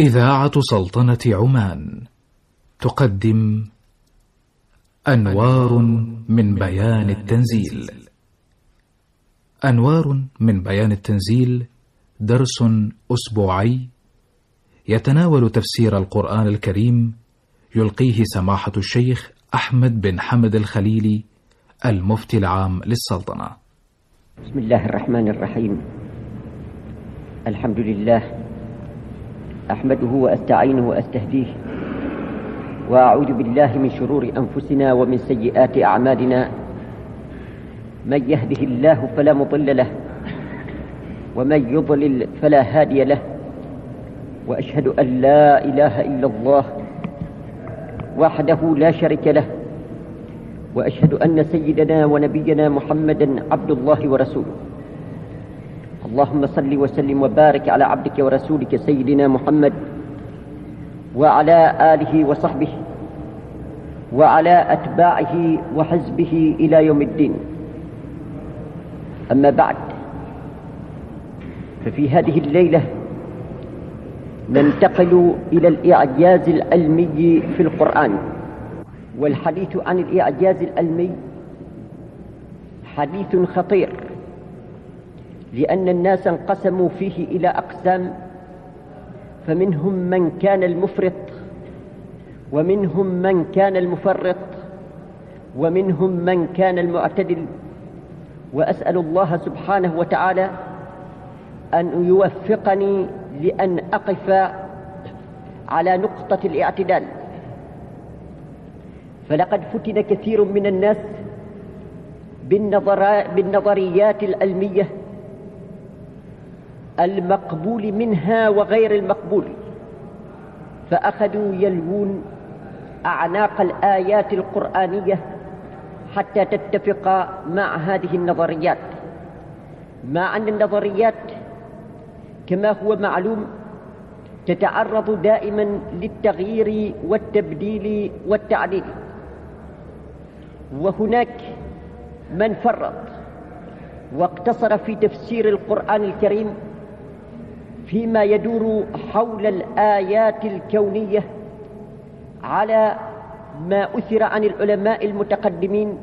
إذاعة سلطنة عمان. تقدم أنوار من بيان التنزيل. أنوار من بيان التنزيل درس أسبوعي يتناول تفسير القرآن الكريم يلقيه سماحة الشيخ أحمد بن حمد الخليلي المفتي العام للسلطنة. بسم الله الرحمن الرحيم. الحمد لله أحمده وأستعينه وأستهديه. وأعوذ بالله من شرور أنفسنا ومن سيئات أعمالنا. من يهده الله فلا مضل له ومن يضلل فلا هادي له. وأشهد أن لا إله إلا الله وحده لا شريك له. وأشهد أن سيدنا ونبينا محمدا عبد الله ورسوله. اللهم صل وسلم وبارك على عبدك ورسولك سيدنا محمد وعلى آله وصحبه وعلى أتباعه وحزبه إلى يوم الدين. أما بعد ففي هذه الليلة ننتقل إلى الإعجاز العلمي في القرآن. والحديث عن الإعجاز العلمي حديث خطير. لأن الناس انقسموا فيه إلى أقسام فمنهم من كان المفرط ومنهم من كان المفرط ومنهم من كان المعتدل. وأسأل الله سبحانه وتعالى أن يوفقني لأن أقف على نقطة الاعتدال. فلقد فتن كثير من الناس بالنظريات العلمية المقبول منها وغير المقبول. فأخذوا يلوون أعناق الآيات القرآنية حتى تتفق مع هذه النظريات. مع أن النظريات كما هو معلوم تتعرض دائما للتغيير والتبديل والتعديل. وهناك من فرط واقتصر في تفسير القرآن الكريم فيما يدور حول الآيات الكونية على ما أثر عن العلماء المتقدمين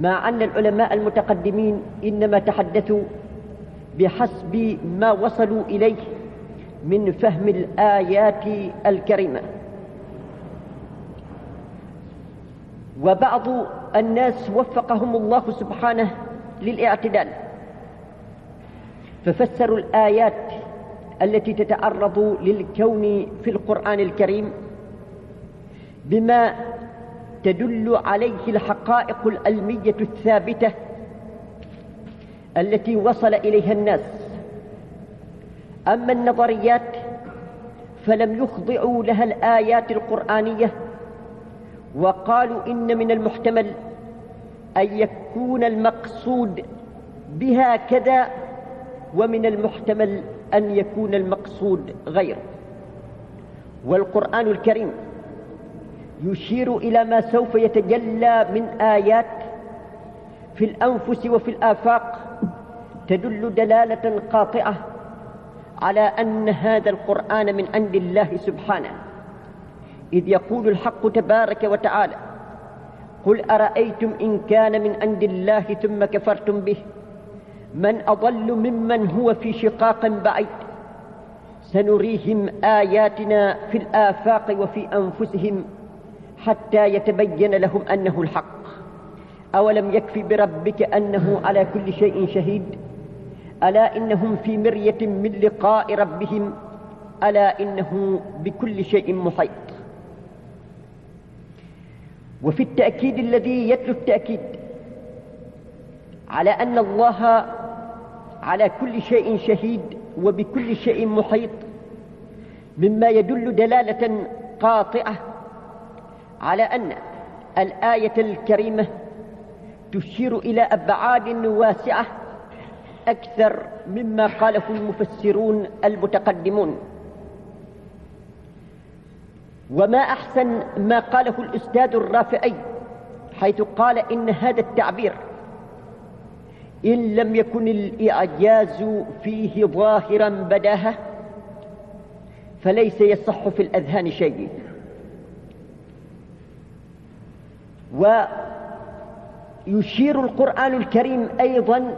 مع أن العلماء المتقدمين إنما تحدثوا بحسب ما وصلوا إليه من فهم الآيات الكريمة. وبعض الناس وفقهم الله سبحانه للاعتدال ففسروا الآيات التي تتعرض للكون في القرآن الكريم بما تدل عليه الحقائق العلمية الثابتة التي وصل إليها الناس. أما النظريات فلم يخضعوا لها الآيات القرآنية وقالوا إن من المحتمل أن يكون المقصود بها كذا ومن المحتمل أن يكون المقصود غير. والقرآن الكريم يشير إلى ما سوف يتجلى من آيات في الأنفس وفي الآفاق تدل دلالة قاطعة على أن هذا القرآن من عند الله سبحانه. إذ يقول الحق تبارك وتعالى قل أرأيتم إن كان من عند الله ثم كفرتم به؟ من أضل ممن هو في شقاق بعيد. سنريهم آياتنا في الآفاق وفي أنفسهم حتى يتبين لهم أنه الحق. أولم يكف بربك أنه على كل شيء شهيد؟ ألا إنهم في مرية من لقاء ربهم؟ ألا إنه بكل شيء محيط؟ وفي التأكيد الذي يتلو التأكيد على أن الله على كل شيء شهيد وبكل شيء محيط مما يدل دلالة قاطعة على أن الآية الكريمة تشير إلى أبعاد واسعة أكثر مما قاله المفسرون المتقدمون. وما أحسن ما قاله الأستاذ الرافعي حيث قال إن هذا التعبير إن لم يكن الإعجاز فيه ظاهرا بداهة فليس يصح في الأذهان شيء. ويشير القرآن الكريم أيضا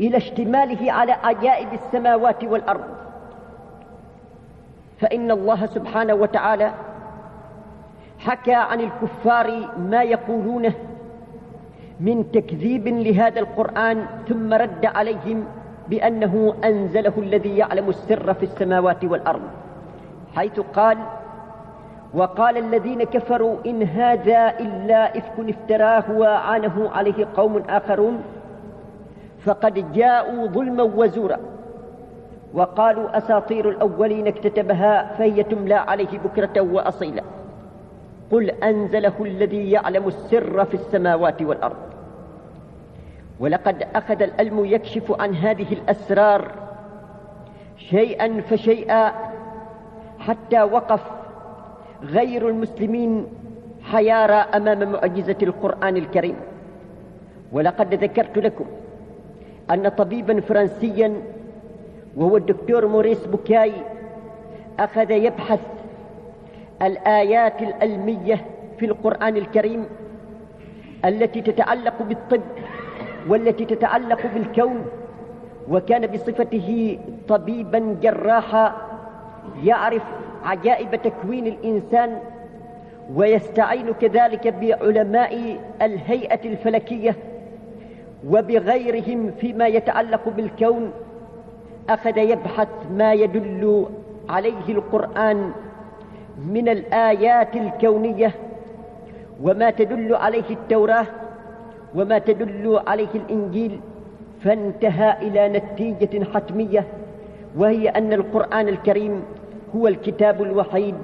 إلى اشتماله على عجائب السماوات والأرض. فإن الله سبحانه وتعالى حكى عن الكفار ما يقولونه من تكذيب لهذا القرآن ثم رد عليهم بأنه أنزله الذي يعلم السر في السماوات والأرض حيث قال وقال الذين كفروا إن هذا إلا إفك افتراه وعانه عليه قوم آخرون فقد جاءوا ظلما وزورا وقالوا أساطير الأولين اكتتبها فهي تملى عليه بكرة وأصيلا. قل أنزله الذي يعلم السر في السماوات والأرض. ولقد أخذ الألم يكشف عن هذه الأسرار شيئا فشيئا حتى وقف غير المسلمين حيارى أمام معجزة القرآن الكريم. ولقد ذكرت لكم أن طبيبا فرنسيا وهو الدكتور موريس بوكاي أخذ يبحث الآيات الألمية في القرآن الكريم التي تتعلق بالطب والتي تتعلق بالكون وكان بصفته طبيبا جراحا يعرف عجائب تكوين الإنسان ويستعين كذلك بعلماء الهيئة الفلكية وبغيرهم فيما يتعلق بالكون. أخذ يبحث ما يدل عليه القرآن من الآيات الكونية وما تدل عليه التوراة وما تدل عليه الإنجيل فانتهى إلى نتيجة حتمية وهي أن القرآن الكريم هو الكتاب الوحيد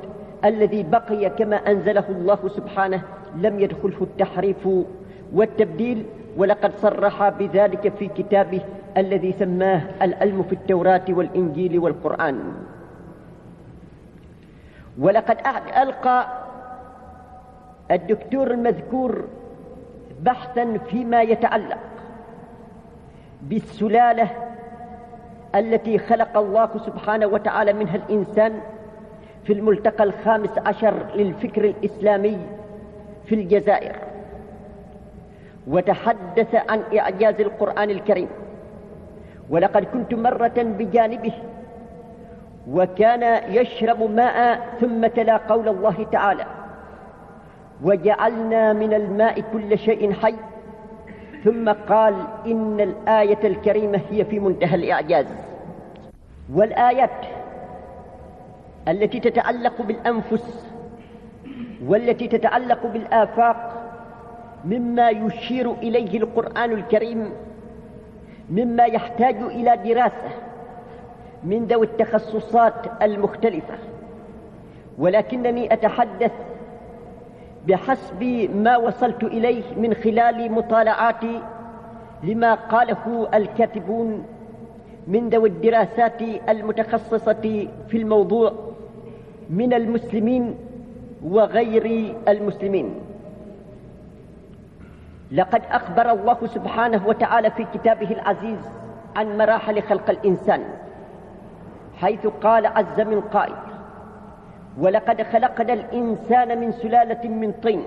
الذي بقي كما أنزله الله سبحانه لم يدخله التحريف والتبديل ولقد صرح بذلك في كتابه الذي سماه العلم في التوراة والإنجيل والقرآن. ولقد ألقى الدكتور المذكور بحثا فيما يتعلق بالسلالة التي خلق الله سبحانه وتعالى منها الإنسان في الملتقى الخامس عشر للفكر الإسلامي في الجزائر. وتحدث عن إعجاز القرآن الكريم. ولقد كنت مرة بجانبه وكان يشرب ماء ثم تلا قول الله تعالى وجعلنا من الماء كل شيء حي. ثم قال إن الآية الكريمة هي في منتهى الإعجاز. والآيات التي تتعلق بالأنفس والتي تتعلق بالآفاق مما يشير إليه القرآن الكريم مما يحتاج إلى دراسة من ذوي التخصصات المختلفة. ولكنني أتحدث بحسب ما وصلت إليه من خلال مطالعاتي لما قاله الكاتبون من ذوي الدراسات المتخصصة في الموضوع من المسلمين وغير المسلمين. لقد أخبر الله سبحانه وتعالى في كتابه العزيز عن مراحل خلق الإنسان. حيث قال عز من قائل ولقد خلقنا الإنسان من سلالة من طين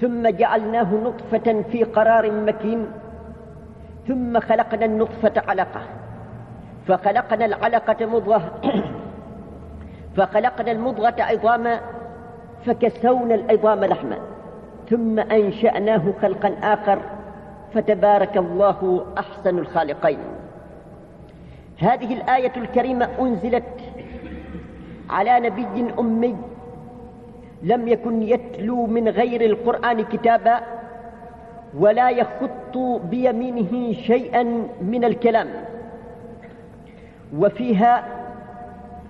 ثم جعلناه نطفة في قرار مكين ثم خلقنا النطفة علقة فخلقنا العلقة مضغة فخلقنا المضغة عظاما فكسونا العظام لحما ثم أنشأناه خلقا آخر فتبارك الله أحسن الخالقين. هذه الآية الكريمة أنزلت على نبي أمي لم يكن يتلو من غير القرآن كتابا ولا يخط بيمينه شيئا من الكلام. وفيها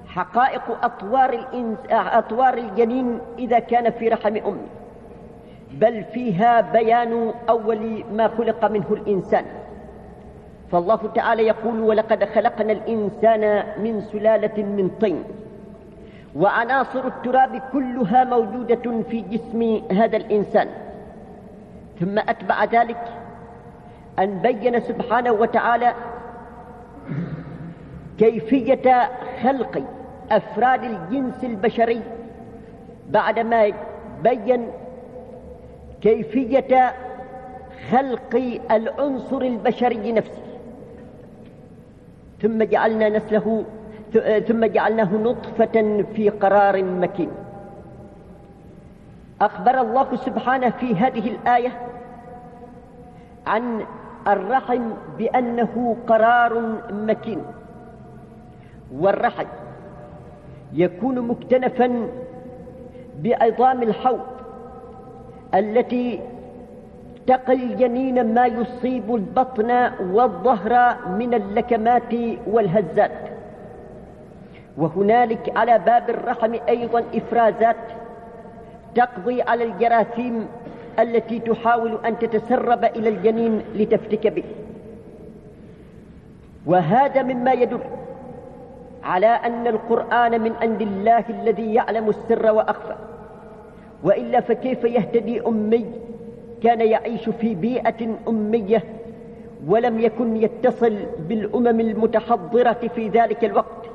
حقائق أطوار, الإنس... أطوار الجنين إذا كان في رحم أمه بل فيها بيان أول ما خلق منه الإنسان. فالله تعالى يقول ولقد خلقنا الإنسان من سلالة من طين وعناصر التراب كلها موجودة في جسم هذا الإنسان. ثم أتبع ذلك أن بين سبحانه وتعالى كيفية خلق أفراد الجنس البشري بعدما بين كيفية خلق العنصر البشري نفسه. ثم جعلنا نسله ثم جعلناه نطفة في قرار مكين. أخبر الله سبحانه في هذه الآية عن الرحم بأنه قرار مكين. والرحم يكون مكتنفا بعظام الحوض التي تقي الجنين ما يصيب البطن والظهر من اللكمات والهزات. وهنالك على باب الرحم أيضا إفرازات تقضي على الجراثيم التي تحاول أن تتسرب إلى الجنين لتفتك به. وهذا مما يدل على أن القرآن من عند الله الذي يعلم السر وأخفى. وإلا فكيف يهتدي أمي كان يعيش في بيئة أمية ولم يكن يتصل بالأمم المتحضرة في ذلك الوقت.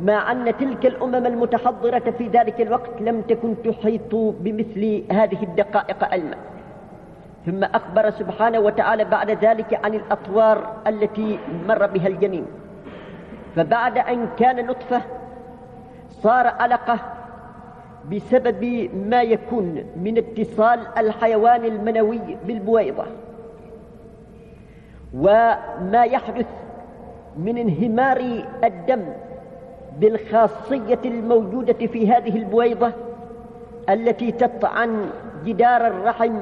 مع أن تلك الأمم المتحضرة في ذلك الوقت لم تكن تحيط بمثل هذه الدقائق علما ثم أخبر سبحانه وتعالى بعد ذلك عن الأطوار التي مر بها الجنين فبعد أن كان نطفة صار علقة بسبب ما يكون من اتصال الحيوان المنوي بالبويضة وما يحدث من انهمار الدم بالخاصية الموجودة في هذه البويضة التي تطعن جدار الرحم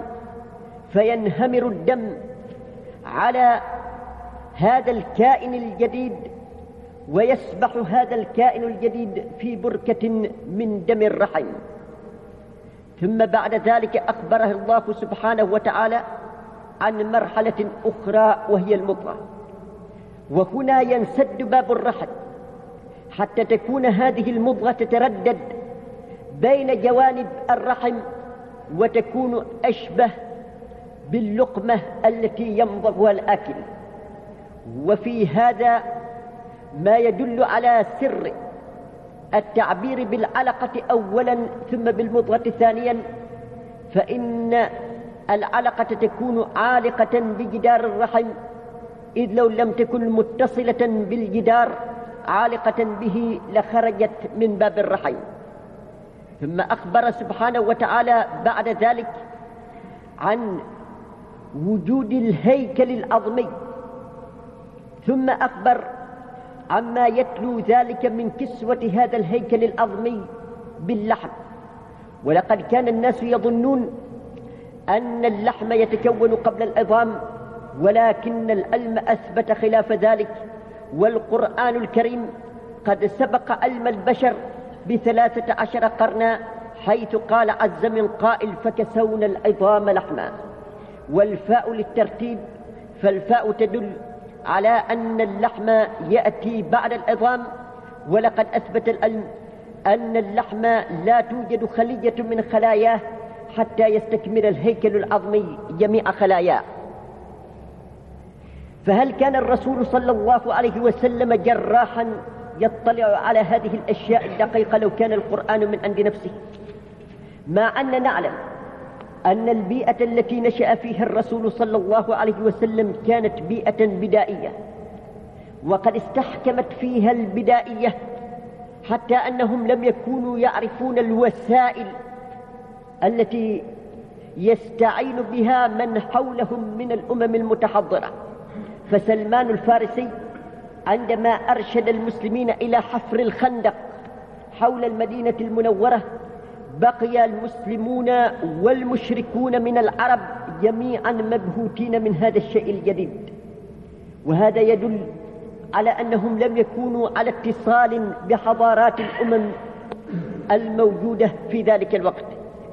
فينهمر الدم على هذا الكائن الجديد ويسبح هذا الكائن الجديد في بركة من دم الرحم. ثم بعد ذلك أخبره الله سبحانه وتعالى عن مرحلة أخرى وهي المضغة وهنا ينسد باب الرحم حتى تكون هذه المضغة تتردد بين جوانب الرحم وتكون أشبه باللقمة التي يمضغها الآكل وفي هذا ما يدل على سر التعبير بالعلقة أولا ثم بالمضغة ثانيا فإن العلقة تكون عالقة بجدار الرحم إذ لو لم تكن متصلة بالجدار عالقة به لخرجت من باب الرحم. ثم أخبر سبحانه وتعالى بعد ذلك عن وجود الهيكل العظمي. ثم أخبر عما يتلو ذلك من كسوة هذا الهيكل العظمي باللحم. ولقد كان الناس يظنون أن اللحم يتكون قبل العظام ولكن العلم أثبت خلاف ذلك والقرآن الكريم قد سبق علم البشر بثلاثة عشر قرنا حيث قال عز من قائل فكسونا العظام لحما والفاء للترتيب فالفاء تدل على أن اللحم يأتي بعد العظام ولقد أثبت العلم أن اللحم لا توجد خلية من خلاياه حتى يستكمل الهيكل العظمي جميع خلاياه فهل كان الرسول صلى الله عليه وسلم جراحا يطلع على هذه الأشياء الدقيقة لو كان القرآن من عند نفسه؟ مع أن نعلم أن البيئة التي نشأ فيها الرسول صلى الله عليه وسلم كانت بيئة بدائية وقد استحكمت فيها البدائية حتى أنهم لم يكونوا يعرفون الوسائل التي يستعين بها من حولهم من الأمم المتحضرة. فسلمان الفارسي عندما أرشد المسلمين إلى حفر الخندق حول المدينة المنورة بقي المسلمون والمشركون من العرب جميعا مبهوتين من هذا الشيء الجديد. وهذا يدل على أنهم لم يكونوا على اتصال بحضارات الأمم الموجودة في ذلك الوقت.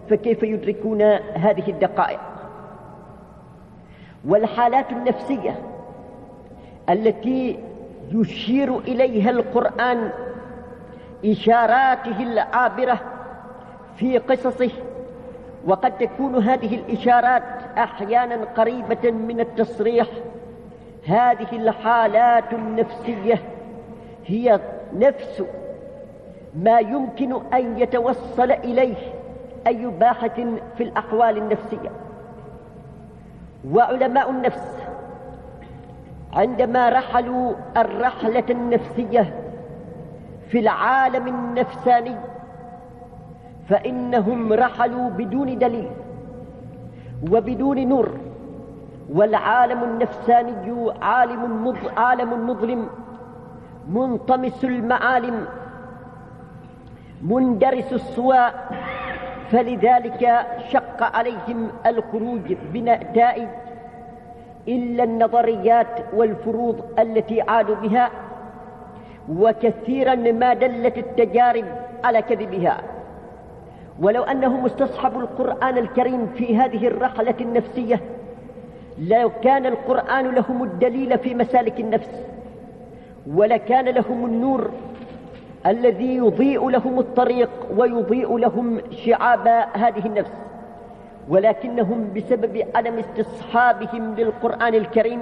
فكيف يدركون هذه الدقائق؟ والحالات النفسية التي يشير إليها القرآن إشاراته العابرة في قصصه وقد تكون هذه الإشارات أحيانا قريبة من التصريح. هذه الحالات النفسية هي نفس ما يمكن أن يتوصل إليه أي باحث في الأحوال النفسية. وعلماء النفس عندما رحلوا الرحلة النفسية في العالم النفساني فإنهم رحلوا بدون دليل وبدون نور والعالم النفساني عالم عالم مظلم منطمس المعالم مندرس الصواء فلذلك شق عليهم الخروج بنتائج إلا النظريات والفروض التي عادوا بها وكثيرا ما دلت التجارب على كذبها. ولو أنهم استصحبوا القرآن الكريم في هذه الرحلة النفسية لو كان القرآن لهم الدليل في مسالك النفس ولكان لهم النور الذي يضيء لهم الطريق ويضيء لهم شعاب هذه النفس. ولكنهم بسبب عدم استصحابهم للقرآن الكريم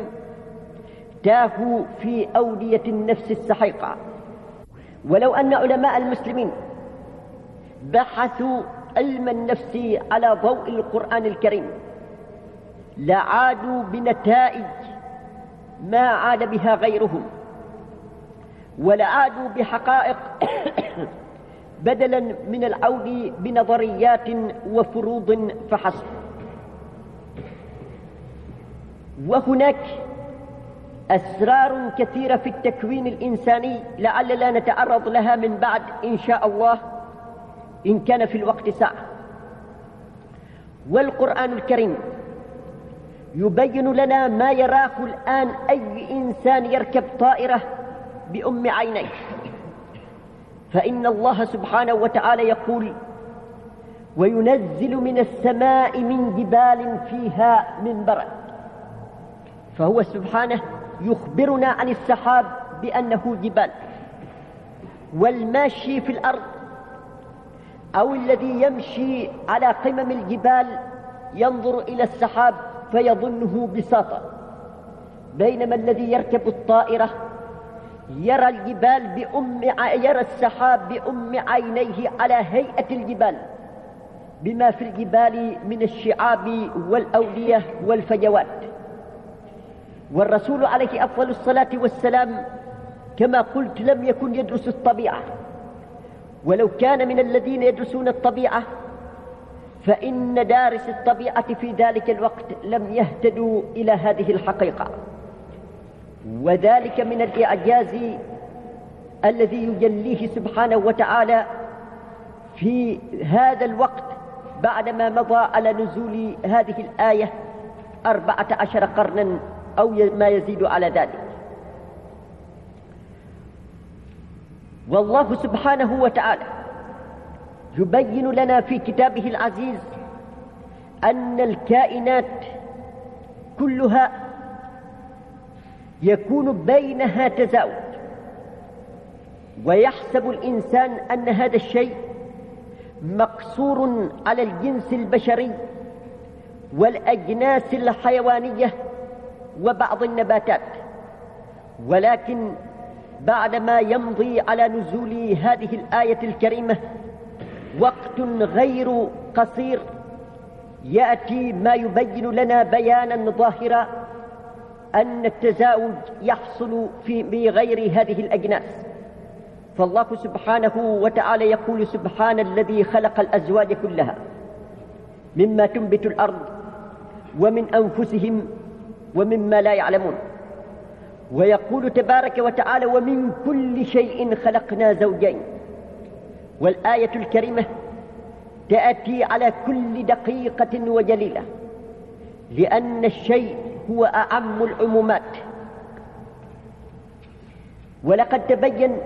تاهوا في أودية النفس السحيقة. ولو أن علماء المسلمين بحثوا علم النفس على ضوء القرآن الكريم. لعادوا بنتائج ما عاد بها غيرهم ولعادوا بحقائق بدلا من العود بنظريات وفروض فحسب. وهناك أسرار كثيرة في التكوين الإنساني لعلنا نتعرض لها من بعد إن شاء الله. إن كان في الوقت ساعة. والقرآن الكريم يبين لنا ما يراه الآن أي إنسان يركب طائرة بأم عينيه. فإن الله سبحانه وتعالى يقول وينزل من السماء من جبال فيها من برد فهو سبحانه يخبرنا عن السحاب بأنه جبال. والماشي في الأرض أو الذي يمشي على قمم الجبال ينظر إلى السحاب فيظنه بساطة. بينما الذي يركب الطائرة يرى الجبال بأم يرى السحاب بأم عينيه على هيئة الجبال بما في الجبال من الشعاب والأودية والفجوات. والرسول عليه أفضل الصلاة والسلام كما قلت لم يكن يدرس الطبيعة. ولو كان من الذين يدرسون الطبيعة فإن دارس الطبيعة في ذلك الوقت لم يهتدوا إلى هذه الحقيقة. وذلك من الإعجاز الذي يجليه سبحانه وتعالى في هذا الوقت بعدما مضى على نزول هذه الآية أربعة عشر قرنا أو ما يزيد على ذلك. والله سبحانه وتعالى يبين لنا في كتابه العزيز أن الكائنات كلها يكون بينها تزاوج. ويحسب الإنسان أن هذا الشيء مقصور على الجنس البشري والأجناس الحيوانية وبعض النباتات. ولكن بعدما يمضي على نزول هذه الآية الكريمة وقت غير قصير يأتي ما يبين لنا بيانا ظاهرا أن التزاوج يحصل في بغير هذه الأجناس. فالله سبحانه وتعالى يقول سبحان الذي خلق الأزواج كلها مما تنبت الأرض ومن أنفسهم ومما لا يعلمون. ويقول تبارك وتعالى ومن كل شيء خلقنا زوجين. والآية الكريمة تأتي على كل دقيقة وجليلة لأن الشيء هو أعم العمومات. ولقد تبين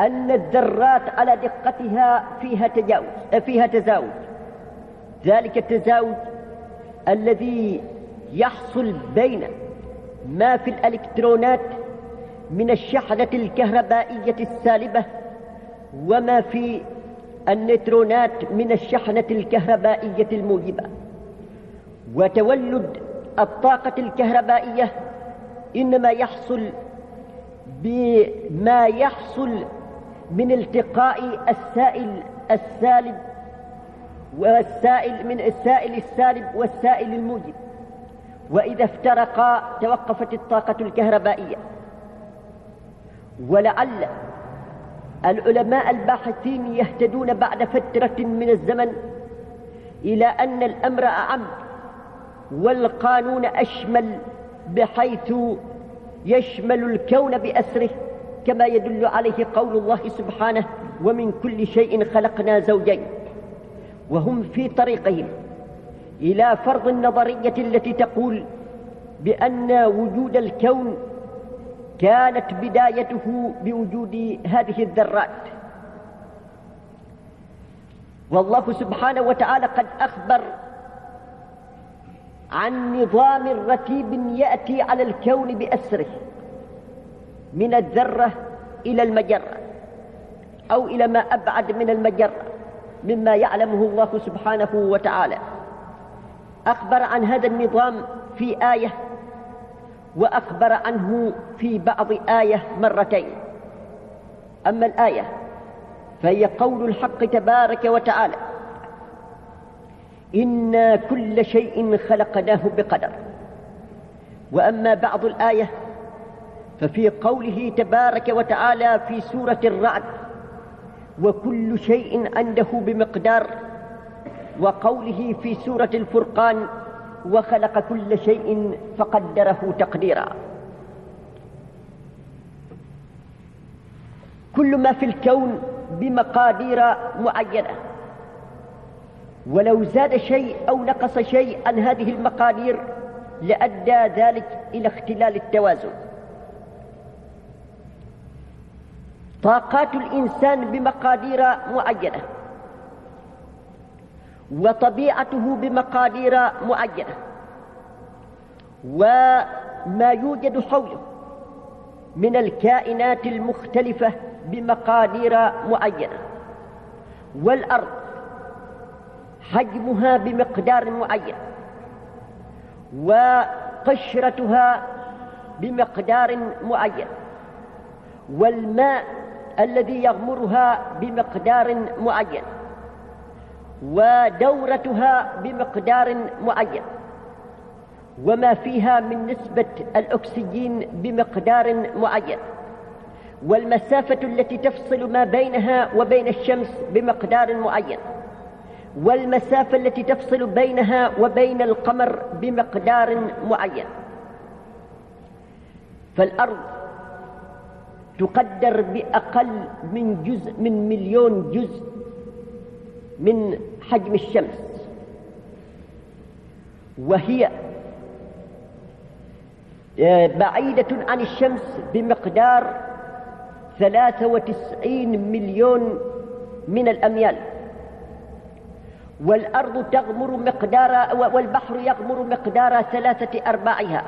أن الذرات على دقتها فيها تجاوز فيها تزاوج. ذلك التزاوج الذي يحصل بين ما في الإلكترونات من الشحنة الكهربائية السالبة وما في النيترونات من الشحنة الكهربائية الموجبة. وتولد الطاقة من التقاء السائل السالب والسائل من السائل السالب والسائل الموجب. وإذا افترقا توقفت الطاقة الكهربائية. ولعل العلماء الباحثين يهتدون بعد فترة من الزمن إلى أن الأمر أعم والقانون أشمل بحيث يشمل الكون بأسره كما يدل عليه قول الله سبحانه ومن كل شيء خلقنا زوجين وهم في طريقهم. إلى فرض النظرية التي تقول بأن وجود الكون كانت بدايته بوجود هذه الذرات. والله سبحانه وتعالى قد أخبر عن نظام رتيب يأتي على الكون بأسره من الذرة إلى المجرة أو إلى ما أبعد من المجرة مما يعلمه الله سبحانه وتعالى. أخبر عن هذا النظام في آية وأخبر عنه في بعض آية مرتين. أما الآية فهي قول الحق تبارك وتعالى إنا كل شيء خلقناه بقدر. وأما بعض الآية ففي قوله تبارك وتعالى في سورة الرعد وكل شيء عنده بمقدار وقوله في سورة الفرقان وخلق كل شيء فقدره تقديرا. كل ما في الكون بمقادير معينة. ولو زاد شيء أو نقص شيء عن هذه المقادير لأدى ذلك إلى اختلال التوازن. طاقات الإنسان بمقادير معينة. وطبيعته بمقادير معينة. وما يوجد حوله من الكائنات المختلفة بمقادير معينة. والأرض حجمها بمقدار معين. وقشرتها بمقدار معين. والماء الذي يغمرها بمقدار معين. ودورتها بمقدار معين وما فيها من نسبة الأكسجين بمقدار معين والمسافة التي تفصل ما بينها وبين الشمس بمقدار معين والمسافة التي تفصل بينها وبين القمر بمقدار معين. فالأرض تقدر بأقل من جزء من مليون جزء من حجم الشمس. وهي بعيدة عن الشمس بمقدار ثلاثة وتسعين مليون من الأميال. والأرض تغمر مقدار والبحر يغمر مقدار ثلاثة أرباعها.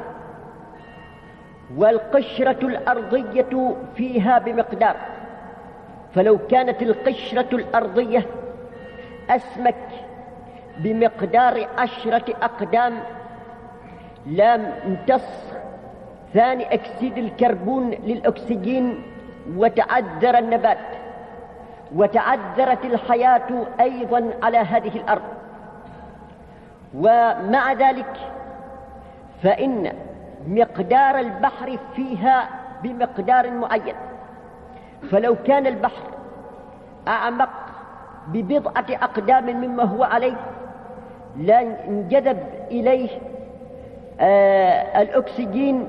والقشرة الأرضية فيها بمقدار. فلو كانت القشرة الأرضية أسمك بمقدار عشرة أقدام لم امتص ثاني أكسيد الكربون للأكسجين وتعذر النبات وتعذرت الحياة أيضا على هذه الأرض. ومع ذلك فإن مقدار البحر فيها بمقدار معين. فلو كان البحر أعمق ببضعة أقدام مما هو عليه لانجذب إليه آه الأكسجين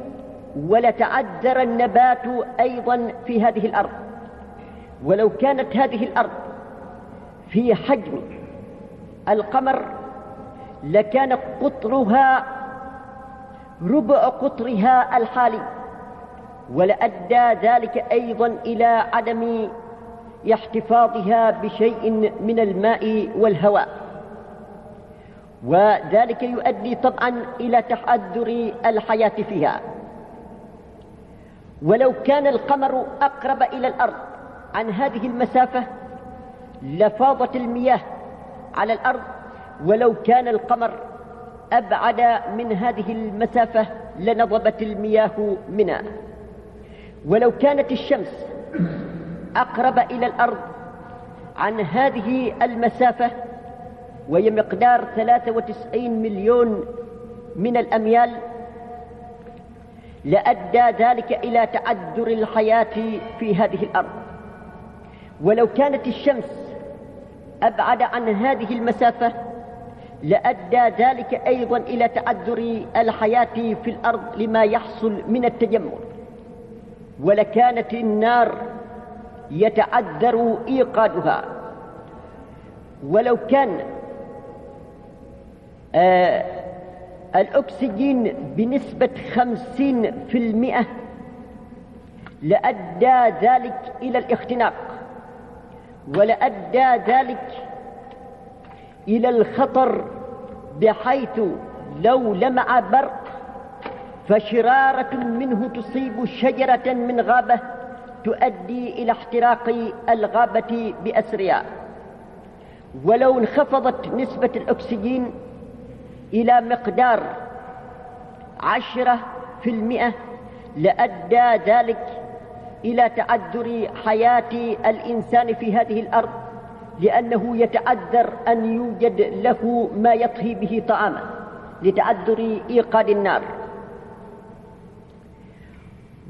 ولتعذر النبات أيضا في هذه الأرض. ولو كانت هذه الأرض في حجم القمر لكان قطرها ربع قطرها الحالي ولأدى ذلك أيضا إلى عدم احتفاظها بشيء من الماء والهواء. وذلك يؤدي طبعا إلى تحذر الحياة فيها. ولو كان القمر أقرب إلى الأرض عن هذه المسافة لفاضت المياه على الأرض. ولو كان القمر أبعد من هذه المسافة لنضبت المياه منها. ولو كانت الشمس أقرب إلى الأرض عن هذه المسافة وهي مقدار 93 مليون من الأميال لأدى ذلك إلى تعذر الحياة في هذه الأرض. ولو كانت الشمس أبعد عن هذه المسافة لأدى ذلك أيضا إلى تعذر الحياة في الأرض لما يحصل من التجمر ولكانت النار يتعذر إيقادها. ولو كان آه الأكسجين بنسبة خمسين في المئة لأدى ذلك إلى الاختناق ولأدى ذلك إلى الخطر بحيث لو لمع برق فشرارة منه تصيب شجرة من غابة تؤدي إلى احتراق الغابة بأسرها ولو انخفضت نسبة الأكسجين إلى مقدار عشرة في المئة لأدى ذلك إلى تعذر حياة الإنسان في هذه الأرض لأنه يتعذر أن يوجد له ما يطهي به طعاما لتعذر إيقاد النار.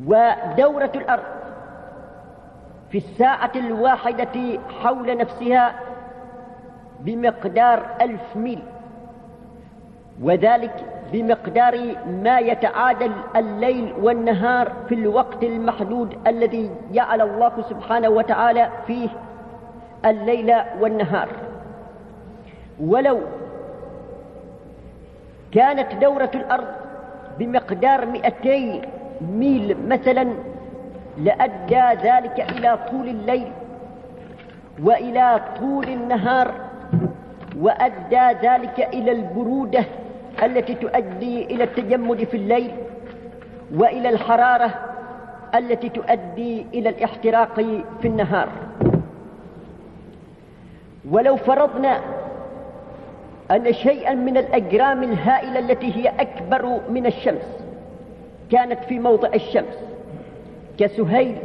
ودورة الأرض في الساعة الواحدة حول نفسها بمقدار ألف ميل. وذلك بمقدار ما يتعادل الليل والنهار في الوقت المحدود الذي جعل الله سبحانه وتعالى فيه الليل والنهار. ولو كانت دورة الأرض بمقدار مئتي ميل مثلا لأدى ذلك إلى طول الليل وإلى طول النهار وأدى ذلك إلى البرودة التي تؤدي إلى التجمد في الليل وإلى الحرارة التي تؤدي إلى الاحتراق في النهار. ولو فرضنا أن شيئا من الأجرام الهائلة التي هي أكبر من الشمس كانت في موضع الشمس كسهيل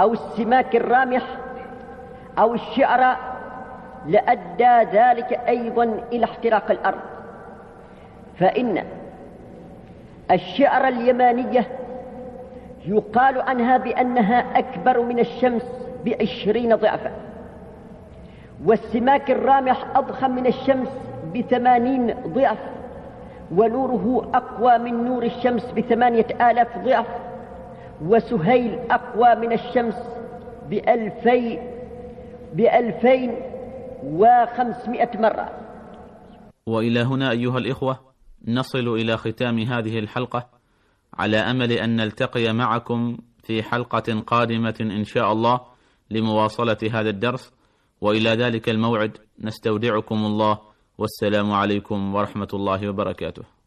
أو السماك الرامح أو الشعر لأدى ذلك أيضا إلى احتراق الأرض. فإن الشعر اليمانية يقال عنها بأنها أكبر من الشمس بعشرين ضعفا والسماك الرامح أضخم من الشمس بثمانين ضعف ونوره أقوى من نور الشمس بثمانية آلاف ضعف وسهيل أقوى من الشمس بألفي بألفين وخمسمائة مرة. وإلى هنا أيها الإخوة نصل إلى ختام هذه الحلقة على أمل أن نلتقي معكم في حلقة قادمة إن شاء الله لمواصلة هذا الدرس. وإلى ذلك الموعد نستودعكم الله والسلام عليكم ورحمة الله وبركاته.